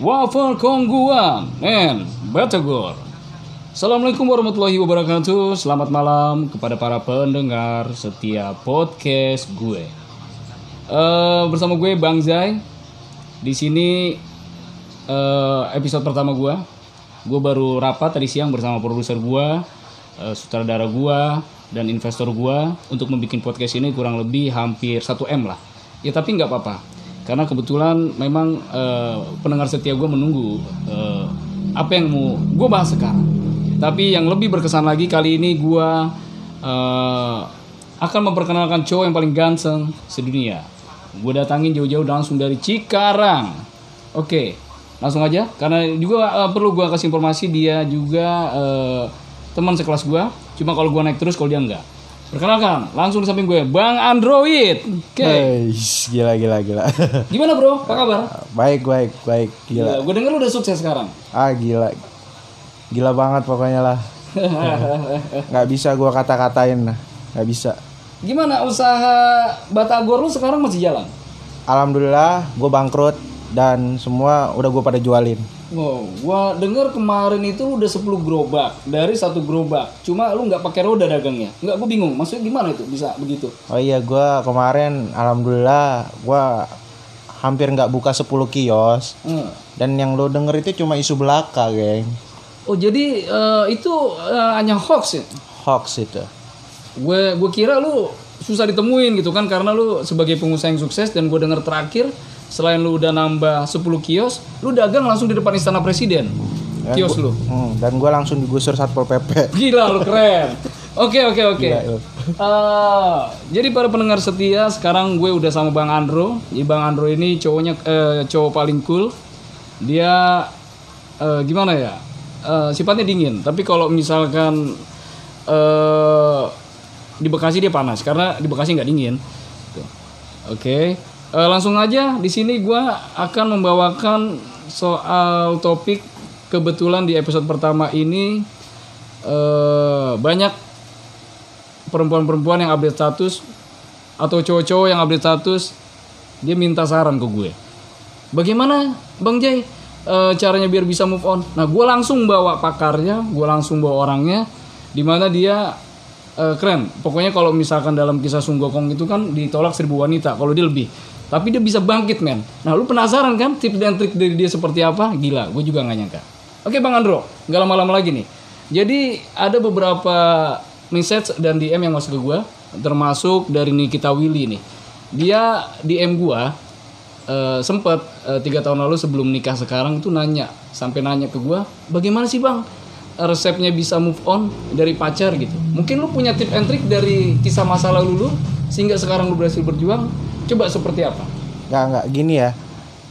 Waffle Kongguan and Batagor. Assalamualaikum warahmatullahi wabarakatuh. Selamat malam kepada para pendengar setiap podcast gue. Eh, bersama gue Bang Zai. Di sini eh, episode pertama gue. Gue baru rapat tadi siang bersama produser gue, eh, sutradara gue, dan investor gue untuk membuat podcast ini kurang lebih hampir 1 m lah. Ya tapi nggak apa-apa, karena kebetulan memang eh, pendengar setia gue menunggu eh, apa yang mau gue bahas sekarang. Tapi yang lebih berkesan lagi kali ini gue eh, akan memperkenalkan cowok yang paling ganteng sedunia. Gue datangin jauh-jauh langsung dari Cikarang. Oke, langsung aja. Karena juga eh, perlu gue kasih informasi dia juga eh, teman sekelas gue. Cuma kalau gue naik terus, kalau dia enggak. Perkenalkan, langsung di samping gue, Bang Android. Oke, Hei, gila gila gila. gimana bro? Apa kabar? baik baik baik gila. Gue denger lu udah sukses sekarang. Ah gila. Gila banget pokoknya lah. Nggak bisa gua kata-katain lah. Nggak bisa. Gimana usaha Batagor lu sekarang masih jalan? Alhamdulillah gue bangkrut dan semua udah gue pada jualin. Wow, gua denger kemarin itu lu udah 10 gerobak dari satu gerobak. Cuma lu nggak pakai roda dagangnya. Nggak, gue bingung. Maksudnya gimana itu bisa begitu? Oh iya gua kemarin alhamdulillah gua hampir nggak buka 10 kios Hmm. dan yang lo denger itu cuma isu belaka geng. Oh jadi eh, itu eh, hanya hoax ya? Hoax itu. Gue gue kira lu susah ditemuin gitu kan karena lu sebagai pengusaha yang sukses dan gue denger terakhir selain lu udah nambah 10 kios, lu dagang langsung di depan istana presiden. Kios lu. Hmm, dan gua langsung digusur satpol pp. Gila lu keren. Oke oke oke. Eh, jadi para pendengar setia sekarang gue udah sama Bang Andro. Jadi Bang Andro ini cowoknya eh, cowok paling cool. Dia eh, gimana ya? Eh, sifatnya dingin. Tapi kalau misalkan eh di Bekasi dia panas karena di Bekasi nggak dingin. Oke. Eh, langsung aja di sini gue akan membawakan soal topik kebetulan di episode pertama ini. Eh banyak perempuan-perempuan yang update status atau cowok-cowok yang update status dia minta saran ke gue. Bagaimana bang Jay? Eh, caranya biar bisa move on. Nah gue langsung bawa pakarnya gue langsung bawa orangnya di mana dia keren. Pokoknya kalau misalkan dalam kisah Sunggokong itu kan ditolak seribu wanita kalau dia lebih tapi dia bisa bangkit men. Nah lu penasaran kan tips dan trik dari dia seperti apa? Gila gue juga nggak nyangka. Oke bang Andro nggak lama-lama lagi nih. Jadi ada beberapa message dan DM yang masuk ke gue termasuk dari Nikita Willy nih. Dia DM gue eh, sempet eh, tiga tahun lalu sebelum nikah sekarang itu nanya sampai nanya ke gue bagaimana sih bang? Resepnya bisa move on dari pacar gitu. Mungkin lu punya tip and trick dari kisah masa lalu lu sehingga sekarang lu berhasil berjuang coba seperti apa Nggak nggak gini ya.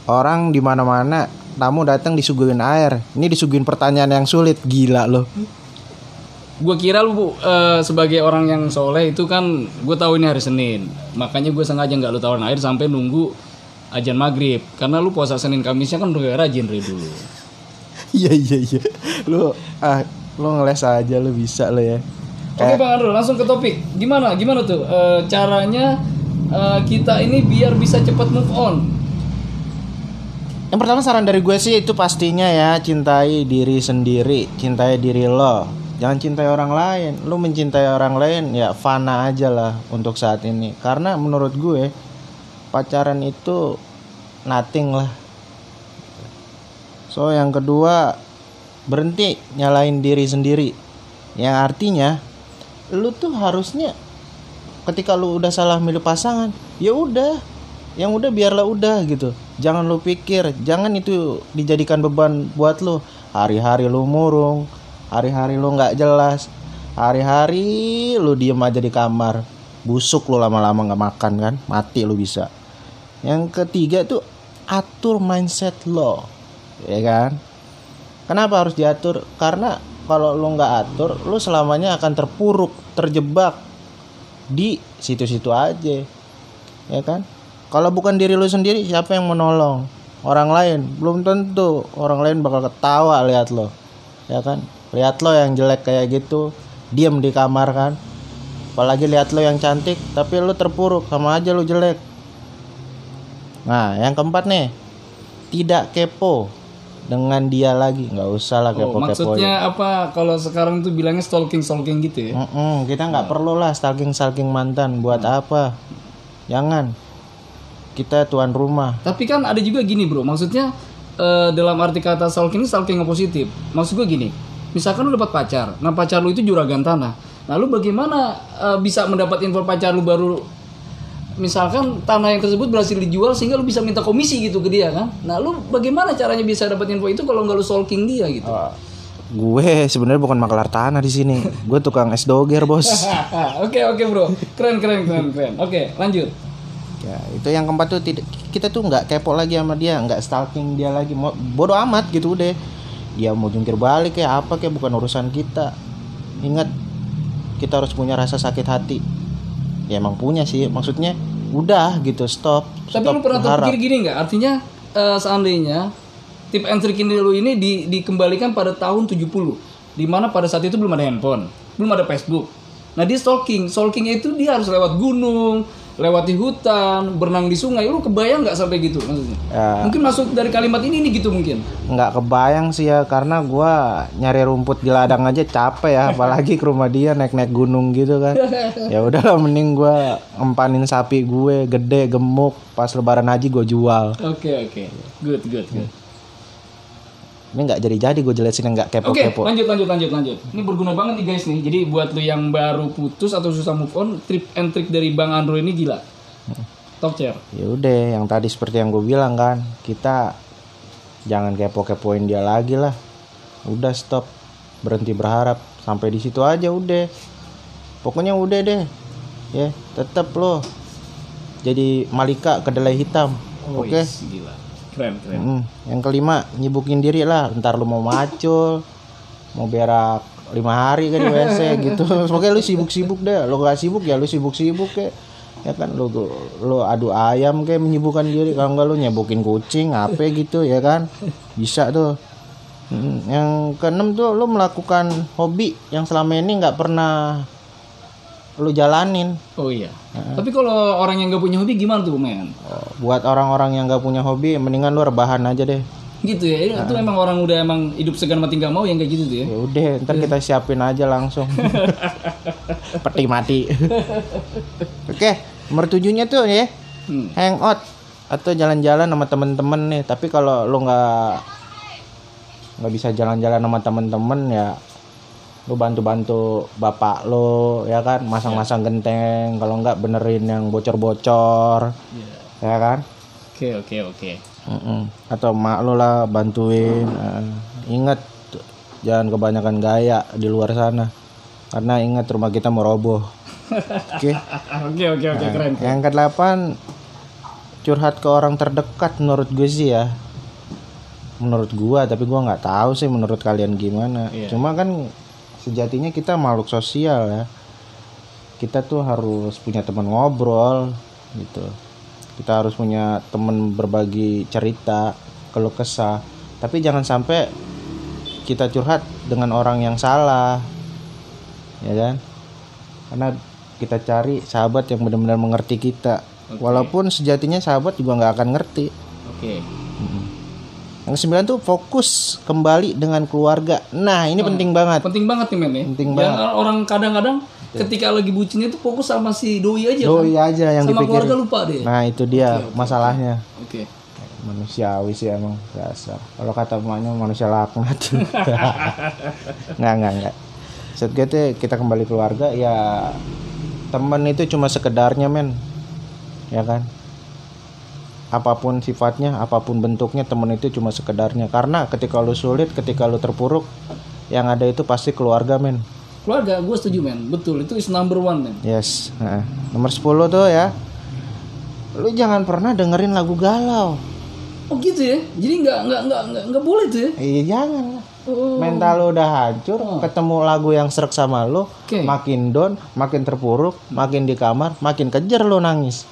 Orang di mana-mana tamu datang disuguhin air. Ini disuguhin pertanyaan yang sulit. Gila loh. gue kira lu Bu, eh, sebagai orang yang soleh itu kan gue tahu ini hari Senin makanya gue sengaja nggak lu tawarin air sampai nunggu ajan maghrib karena lu puasa Senin Kamisnya kan udah rajin dari dulu Iya iya iya. Lu ah lu ngeles aja lu bisa lo ya. Oke Bang Andro, langsung ke topik. Gimana? Gimana tuh eh, caranya eh, kita ini biar bisa cepat move on? Yang pertama saran dari gue sih itu pastinya ya cintai diri sendiri, cintai diri lo. Jangan cintai orang lain. Lu mencintai orang lain ya fana aja lah untuk saat ini. Karena menurut gue pacaran itu nothing lah. So yang kedua berhenti nyalain diri sendiri. Yang artinya lu tuh harusnya ketika lu udah salah milih pasangan, ya udah. Yang udah biarlah udah gitu. Jangan lu pikir, jangan itu dijadikan beban buat lu. Hari-hari lu murung, hari-hari lu nggak jelas, hari-hari lu diem aja di kamar, busuk lu lama-lama nggak makan kan, mati lu bisa. Yang ketiga tuh atur mindset lo, ya kan? Kenapa harus diatur? Karena kalau lu nggak atur, lu selamanya akan terpuruk, terjebak di situ-situ aja, ya kan? Kalau bukan diri lu sendiri, siapa yang menolong? Orang lain belum tentu. Orang lain bakal ketawa lihat lo, ya kan? Lihat lo yang jelek kayak gitu, diem di kamar kan? Apalagi lihat lo yang cantik, tapi lu terpuruk sama aja lu jelek. Nah, yang keempat nih, tidak kepo. Dengan dia lagi. Nggak usah lah Oh, kepo-kepo maksudnya apa? Kalau sekarang tuh bilangnya stalking stalking gitu ya? Mm-mm, kita nggak perlu lah stalking stalking mantan. Buat apa? Jangan. Kita tuan rumah. Tapi kan ada juga gini bro, maksudnya eh, dalam arti kata stalking stalking yang positif. Maksud gue gini, misalkan lu dapat pacar, nah pacar lu itu juragan tanah. Lalu bagaimana eh, bisa mendapat info pacar lu baru misalkan tanah yang tersebut berhasil dijual sehingga lu bisa minta komisi gitu ke dia kan? Nah lu bagaimana caranya bisa dapat info itu kalau nggak lu stalking dia gitu? gue sebenarnya bukan makelar tanah di sini gue tukang es doger bos Oke oke bro, keren keren keren keren. Oke lanjut. ya itu yang keempat tuh tidak kita tuh nggak kepo lagi sama dia nggak stalking dia lagi mau bodoh amat gitu deh dia mau jungkir balik kayak apa kayak bukan urusan kita ingat kita harus punya rasa sakit hati ya emang punya sih maksudnya udah gitu stop Tapi stop lu pernah terpikir gini nggak? Artinya eh, seandainya tip and trick ini lu ini di- dikembalikan pada tahun 70 di mana pada saat itu belum ada handphone, belum ada Facebook. Nah dia stalking, stalkingnya itu dia harus lewat gunung, lewati hutan, berenang di sungai. Lu kebayang nggak sampai gitu maksudnya? Ya. Mungkin masuk dari kalimat ini nih gitu mungkin. nggak kebayang sih ya karena gua nyari rumput di ladang aja capek ya apalagi ke rumah dia naik naik gunung gitu kan ya udahlah mending gua empanin sapi gue gede gemuk pas lebaran haji gue jual Oke oke, good good good. Ini nggak jadi jadi gue jelasin yang nggak kepo Oke, kepo lanjut lanjut lanjut lanjut. Ini berguna banget nih guys nih. Jadi buat lu yang baru putus atau susah move on, trip and trick dari Bang Andro ini gila. Top chair. ya udah yang tadi seperti yang gue bilang kan kita jangan kepo kepoin dia lagi lah udah stop berhenti berharap sampai di situ aja udah pokoknya udah deh ya tetap lo jadi malika kedelai hitam Oh, oke is, gila. Keren, keren. Mm, yang kelima nyibukin diri lah. Ntar lu mau macul mau berak lima hari kan di WC gitu. Pokoknya lu sibuk-sibuk deh. Lu gak sibuk ya lu sibuk-sibuk kayak ya kan lu lu adu ayam kayak menyibukkan diri. Kalau enggak lu nyebukin kucing apa gitu ya kan. Bisa tuh. Mm, yang keenam tuh lu melakukan hobi yang selama ini nggak pernah lu jalanin Oh iya. Tapi kalau orang yang nggak punya hobi gimana tuh, men? Oh, buat orang-orang yang nggak punya hobi mendingan lu rebahan aja deh Gitu ya. Itu memang orang udah emang hidup segan mati nggak mau yang kayak gitu tuh ya. ya udah ntar kita siapin aja langsung peti mati oke nomor tujuhnya tuh ya Hmm. hangout atau jalan-jalan sama temen-temen nih tapi kalau lu nggak nggak bisa jalan-jalan sama temen-temen ya lu bantu-bantu bapak lu ya kan masang-masang genteng kalau nggak benerin yang bocor-bocor ya kan Oke, oke, oke. Mm-mm. atau mak lu lah bantuin Eh, ingat jangan kebanyakan gaya di luar sana karena ingat rumah kita mau roboh oke Oke, oke, oke, keren. yang kedelapan curhat ke orang terdekat menurut gue sih ya menurut gua tapi gua nggak tahu sih menurut kalian gimana Iya. cuma kan sejatinya kita makhluk sosial ya. Kita tuh harus punya teman ngobrol gitu. Kita harus punya teman berbagi cerita keluh kesah. Tapi jangan sampai kita curhat dengan orang yang salah ya kan? Karena kita cari sahabat yang benar-benar mengerti kita. Walaupun sejatinya sahabat juga nggak akan ngerti. Oke. Yang kesembilan tuh fokus kembali dengan keluarga. Nah ini penting banget. Penting banget nih, men ya. Penting Yang orang kadang-kadang ketika lagi bucin itu fokus sama si doi aja kan. doi aja yang sama dipikir keluarga lupa deh. nah itu dia masalahnya. Oke. manusiawi sih emang dasar. Kalau kata emaknya manusia laknat. Nggak nggak nggak. Maksud gue tuh kita kembali keluarga ya temen itu cuma sekedarnya men. Ya kan apa pun sifatnya apa pun bentuknya temen itu cuma sekedarnya karena ketika lu sulit ketika lu terpuruk yang ada itu pasti keluarga men Keluarga, gue setuju men. Betul, itu is number one men. yes Nah, nomor 10 tuh ya lu jangan pernah dengerin lagu galau Oh gitu ya? Jadi nggak nggak nggak nggak boleh tuh ya? Iya jangan lah. Oh. Mental lu udah hancur, ketemu lagu yang serak sama lu, Oke. makin down, makin terpuruk, makin di kamar, makin kejar lu nangis.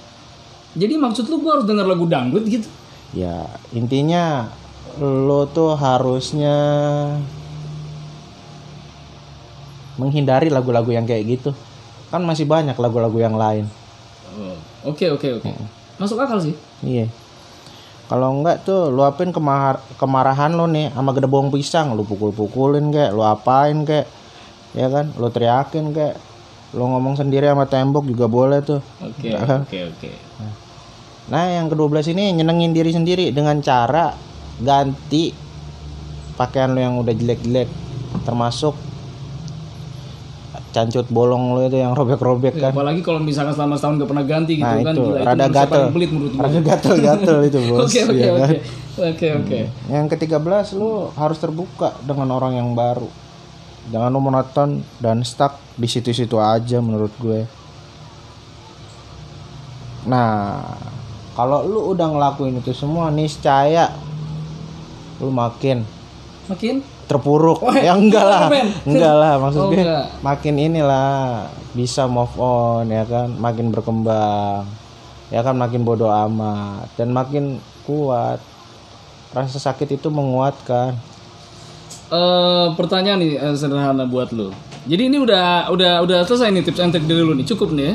Jadi maksud lu gue harus denger lagu dangdut gitu? Ya, intinya lu tuh harusnya menghindari lagu-lagu yang kayak gitu. Kan masih banyak lagu-lagu yang lain. Oh, Oke oke oke. Masuk akal sih. Iya. Kalau enggak tuh luapin kemahar kemarahan lo nih sama gede bawang pisang, lu pukul-pukulin kayak, lu apain kayak. Ya kan, lu teriakin kayak. Lu ngomong sendiri sama tembok juga boleh tuh. Oke, oke, oke. Nah, yang ke-12 ini nyenengin diri sendiri dengan cara ganti pakaian lo yang udah jelek-jelek termasuk cancut bolong lo itu yang robek-robek kan. Apalagi kalau misalkan selama setahun gak pernah ganti gitu Nah, kan itu gila, rada manusia gatel. pelit menurut gue. Rada gatel-gatel itu, Bos. Oke, oke, ya kan? oke. Oke, oke. Yang ke-13 lu harus terbuka dengan orang yang baru. Jangan lu monoton dan stuck di situ-situ aja menurut gue. Nah, kalau lu udah ngelakuin itu semua niscaya lu makin Makin terpuruk. Oh, ya enggak lah. Enggak lah maksud Oh, gue. enggak. Makin inilah bisa move on ya kan, makin berkembang. Ya kan makin bodoh amat dan makin kuat. Rasa sakit itu menguatkan. Eh pertanyaan nih eh, sederhana buat lu. Jadi ini udah udah udah selesai nih tips and trick dari lu nih. Cukup nih ya.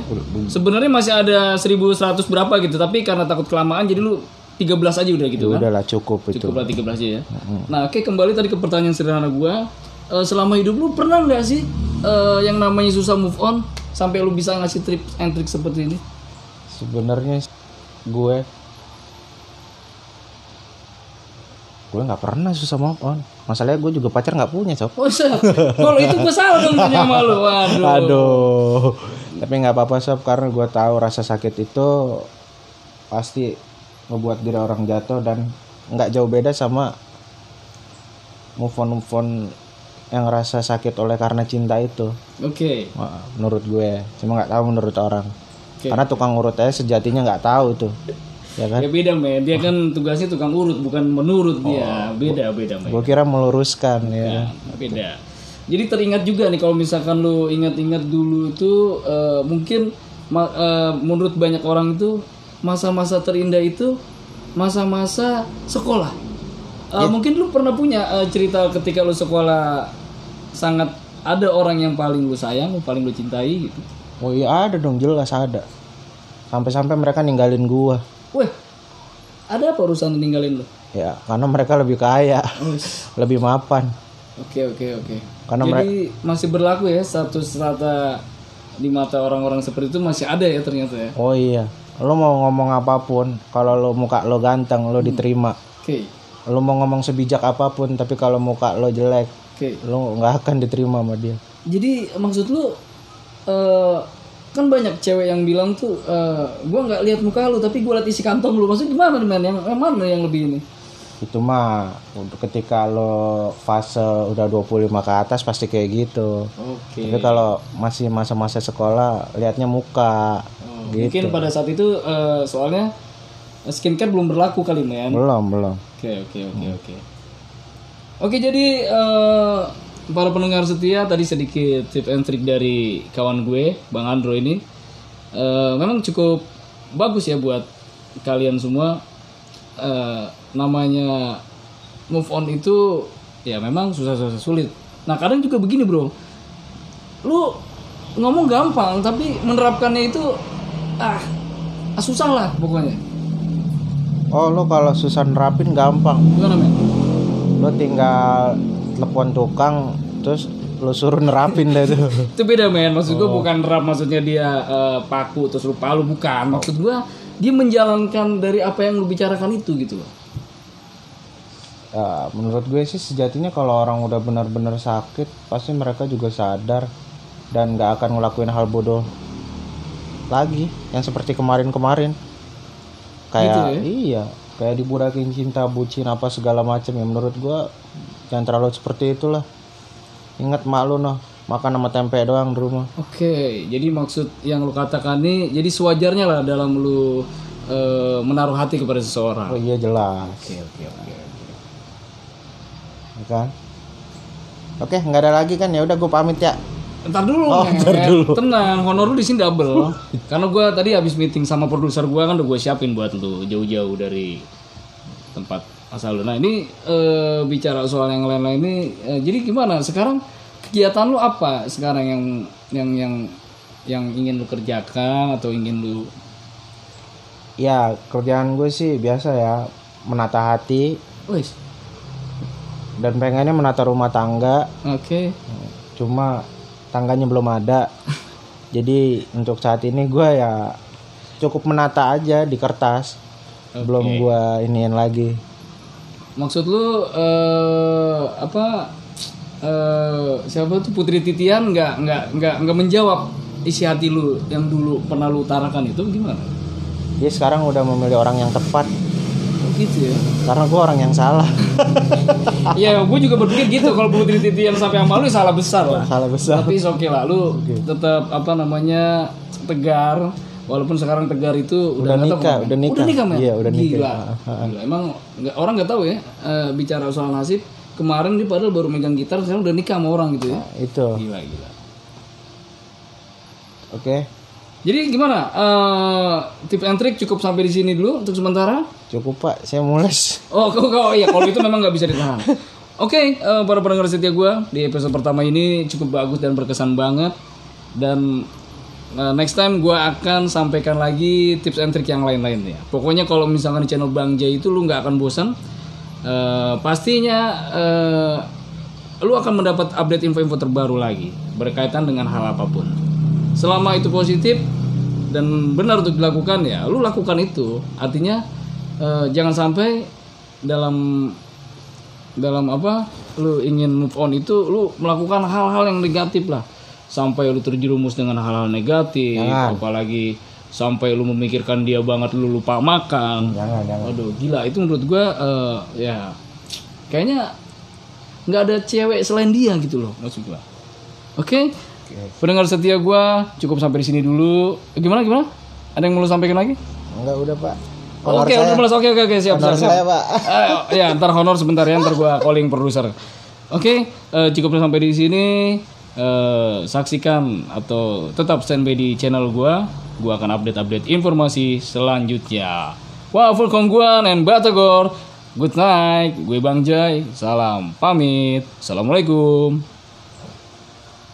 Sebenarnya masih ada 1100 berapa gitu, tapi karena takut kelamaan jadi lu 13 aja udah gitu kan. Udahlah cukup itu. Cukup lah 13 aja ya. Nah, oke kembali tadi ke pertanyaan sederhana gua. Eh, selama hidup lu pernah nggak sih eh, yang namanya susah move on sampai lu bisa ngasih tips and trick seperti ini? Sebenarnya gue gue nggak pernah susah move on. Masalahnya gue juga pacar nggak punya sob. Oh. Kalau itu gua salah dong punya sama lu. Waduh. Aduh. Tapi nggak apa-apa sob karena gue tahu rasa sakit itu pasti ngebuat diri orang jatuh dan nggak jauh beda sama move on move on yang rasa sakit oleh karena cinta itu. Oke. Wah, Menurut gue, cuma nggak tahu menurut orang. Oke. Karena tukang urut aja sejatinya nggak tahu itu, ya kan? Ya beda men, dia kan tugasnya tukang urut bukan menurut dia. Beda beda men. Gue kira meluruskan ya. Nah, beda. Jadi teringat juga nih kalau misalkan lu ingat-ingat dulu itu eh, mungkin eh, menurut banyak orang itu masa-masa terindah itu masa-masa sekolah. Eh, Mungkin lu pernah punya eh, cerita ketika lu sekolah sangat ada orang yang paling lu sayang, paling lu cintai gitu. Oh iya ada dong jelas ada. Sampai-sampai mereka ninggalin gua. Weh, ada apa urusan ninggalin lu? Ya karena mereka lebih kaya, lebih mapan. Oke oke oke. Karena Jadi masih berlaku ya status strata di mata orang-orang seperti itu masih ada ya ternyata ya. Oh iya. Lo mau ngomong apa pun, kalau lo muka lo ganteng, lo diterima. Oke Lo mau ngomong sebijak apa pun, tapi kalau muka lo jelek, oke. lo nggak akan diterima sama dia. Jadi maksud lu eh kan banyak cewek yang bilang tuh eh gua nggak lihat muka lu tapi gua lihat isi kantong lu. Maksudnya gimana men? Yang, yang mana yang lebih ini? Itu mah untuk ketika lo fase udah 25 ke atas pasti kayak gitu. Oke. Tapi kalau masih masa-masa sekolah, liatnya muka. Oh, Mungkin pada saat itu eh, soalnya skincare belum berlaku kali men. Belum, belum. Oke oke oke oke. Oke jadi eh, para pendengar setia tadi sedikit tip and trick dari kawan gue Bang Andro ini Eh, memang cukup bagus ya buat kalian semua. Eh, namanya move on itu ya memang susah-susah sulit. Nah kadang juga begini bro, lu ngomong gampang tapi menerapkannya itu ah susah lah pokoknya. Oh, lo kalau susah nerapin gampang. Gimana men? Lo tinggal telepon tukang, terus lo suruh nerapin deh tuh. itu beda men. Maksud gue bukan rap maksudnya dia eh, paku terus lu palu bukan maksud gue dia menjalankan dari apa yang lu bicarakan itu gitu loh. Ya, menurut gue sih sejatinya kalau orang udah benar-benar sakit, pasti mereka juga sadar dan nggak akan ngelakuin hal bodoh lagi yang seperti kemarin-kemarin. Kayak iya, kayak diburakin cinta, bucin apa segala macam ya. Menurut gue jangan terlalu seperti itulah. Ingat mak lu noh, makan sama tempe doang di rumah. oke jadi maksud yang lu katakan nih jadi sewajarnya lah dalam lu eh, menaruh hati kepada Oh seseorang iya jelas, oke oke oke oke. ya kan? Oke, nggak ada lagi kan? Ya udah gue pamit ya. Ntar dulu, Oh, ntar dulu. tenang. Honor lu di sini double. Karena gue tadi habis meeting sama produser gue kan udah gue siapin buat lu jauh-jauh dari tempat asal lu. Nah ini eh, bicara soal yang lain-lain ini, eh, jadi gimana? Sekarang kegiatan lu apa? Sekarang yang yang yang yang ingin lu kerjakan atau ingin lu Ya kerjaan gue sih biasa ya menata hati Wis. dan pengennya menata rumah tangga Oke. cuma tangganya belum ada jadi untuk saat ini gue ya cukup menata aja di kertas belum gue iniin lagi Maksud lu eh apa eh siapa tuh Putri Titian nggak nggak nggak nggak menjawab isi hati lu yang dulu pernah lu utarakan itu gimana? dia sekarang udah memilih orang yang tepat Oh, gitu ya. karena gue orang yang salah Iya, gue juga berpikir gitu kalau Putri Titian sampai sama lu salah besar lah. salah besar Tapi oke lah, lu tetap apa namanya tegar. Walaupun sekarang tegar itu udah, Udah nikah, udah nikah. Udah nikah? Iya, udah nikah. Gila. Gila. Emang nggak orang nggak tahu ya eh, bicara soal nasib. Kemarin dia padahal baru megang gitar, sekarang udah nikah sama orang gitu ya. itu Gila, gila. oke Jadi gimana? Eh tip and trick cukup sampai di sini dulu untuk sementara. cukup pak saya mules Oh, kau kau iya kalau itu memang nggak bisa ditahan. Oke, eh, para pendengar setia gue di episode pertama ini cukup bagus dan berkesan banget. Dan eh, next time gue akan sampaikan lagi tips and trick yang lain-lainnya. Pokoknya kalau misalkan di channel Bang Jay itu lu nggak akan bosan. Eh, pastinya eh, lu akan mendapat update info-info terbaru lagi berkaitan dengan hal apa pun. Selama itu positif dan benar untuk dilakukan ya, lu lakukan itu. Artinya eh, jangan sampai dalam dalam apa lu ingin move on itu lu melakukan hal-hal yang negatif lah sampai lu terjerumus dengan hal-hal negatif Jangan. apalagi sampai lu memikirkan dia banget lu lupa makan jangan jangan Waduh, gila itu menurut gua eh, ya kayaknya nggak ada cewek selain dia gitu loh maksud gua. Oke. Pendengar setia gua cukup sampai di sini dulu. Gimana gimana? Ada yang mau lu sampaikan lagi? enggak udah pak Oke, udah mulai. Oke, oke, oke, siap, honor siap, siap. saya pak Eh, ya, ntar honor sebentar ya, ntar gua calling produser. Oke, eh, cukup sampai di sini. Eh, saksikan atau tetap standby di channel gua. Gua akan update-update informasi selanjutnya. Waffle Kongguan and Batagor. Good night. Gue Bang Jai. Salam pamit. Assalamualaikum.